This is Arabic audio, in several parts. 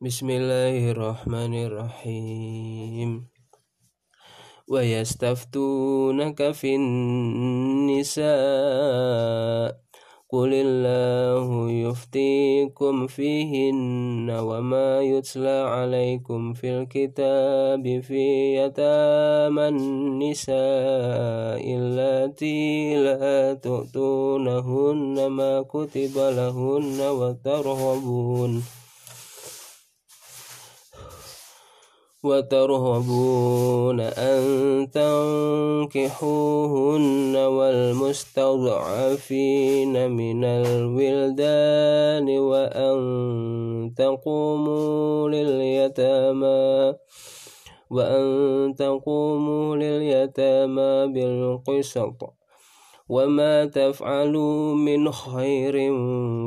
بسم الله الرحمن الرحيم ويستفتونك في النساء قل الله يفتيكم فيهن وما يتلى عليكم في الكتاب في يتامى النساء التي لا تؤتونهن ما كتب لهن وترغبون وترهبون أن تنكحوهن والمستضعفين من الولدان وأن تقوموا لليتامى وأن تقوموا لليتامى بالقسط. وما تفعلوا من خير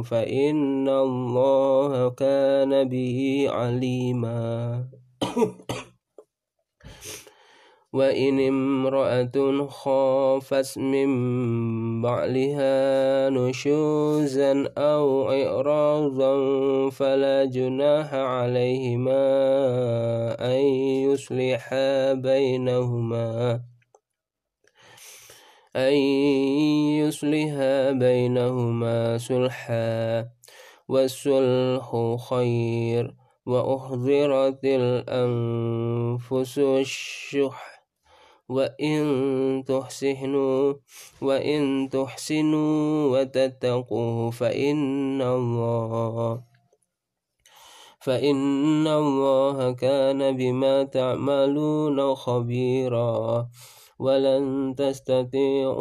فإن الله كان به عليما. وإن امرأة خافت من بعلها نشوزا أو إعراضا فلا جناح عليهما أن يصلحا بينهما. أن يصلحا بينهما صلحا والصلح خير. وأحضرت الأنفس الشح وإن تحسنوا وإن تحسنوا وتتقوا فإن الله فإن الله كان بما تعملون خبيرا. ولن تستطيعوا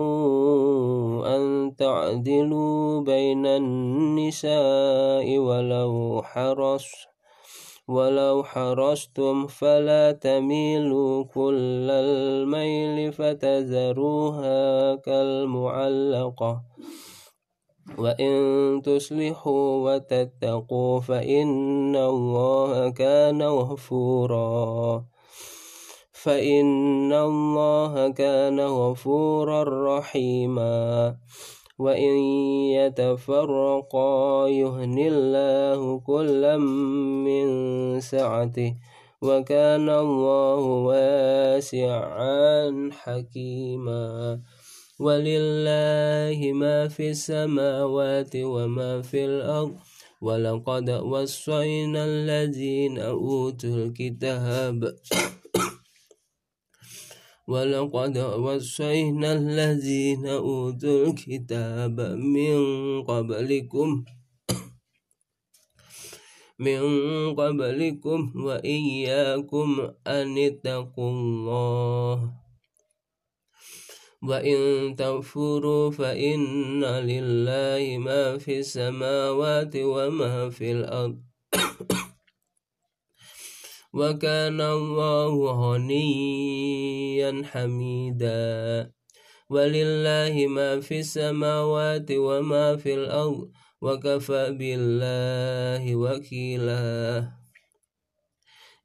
أن تعدلوا بين النساء ولو حرصتم ولو حرصتم فلا تميلوا كل الميل فتذروها كالمعلقة. وإن تصلحوا وتتقوا فإن الله كان غفورا. فإن الله كان غفورا رحيما. وإن يتفرقا يهن الله كلا من سعته وكان الله واسعا حكيما. ولله ما في السماوات وما في الأرض ولقد وصينا الذين أوتوا الكتاب. ولقد وصينا الذين أوتوا الكتاب من قبلكم من قبلكم وإياكم أن اتقوا الله. وإن تغفروا فإن لله ما في السماوات وما في الأرض. وكان الله غنيا حميدا. ولله ما في السماوات وما في الأرض وكفى بالله وكيلا.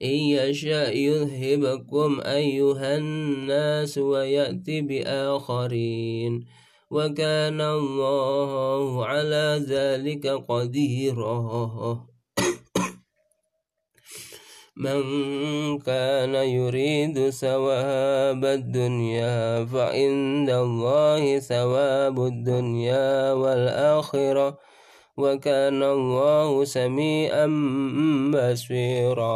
إن يشاء يذهبكم أيها الناس ويأتي بآخرين. وكان الله على ذلك قديرا. من كان يريد ثواب الدنيا فعند الله ثواب الدنيا والآخرة وكان الله سميعا بصيرا.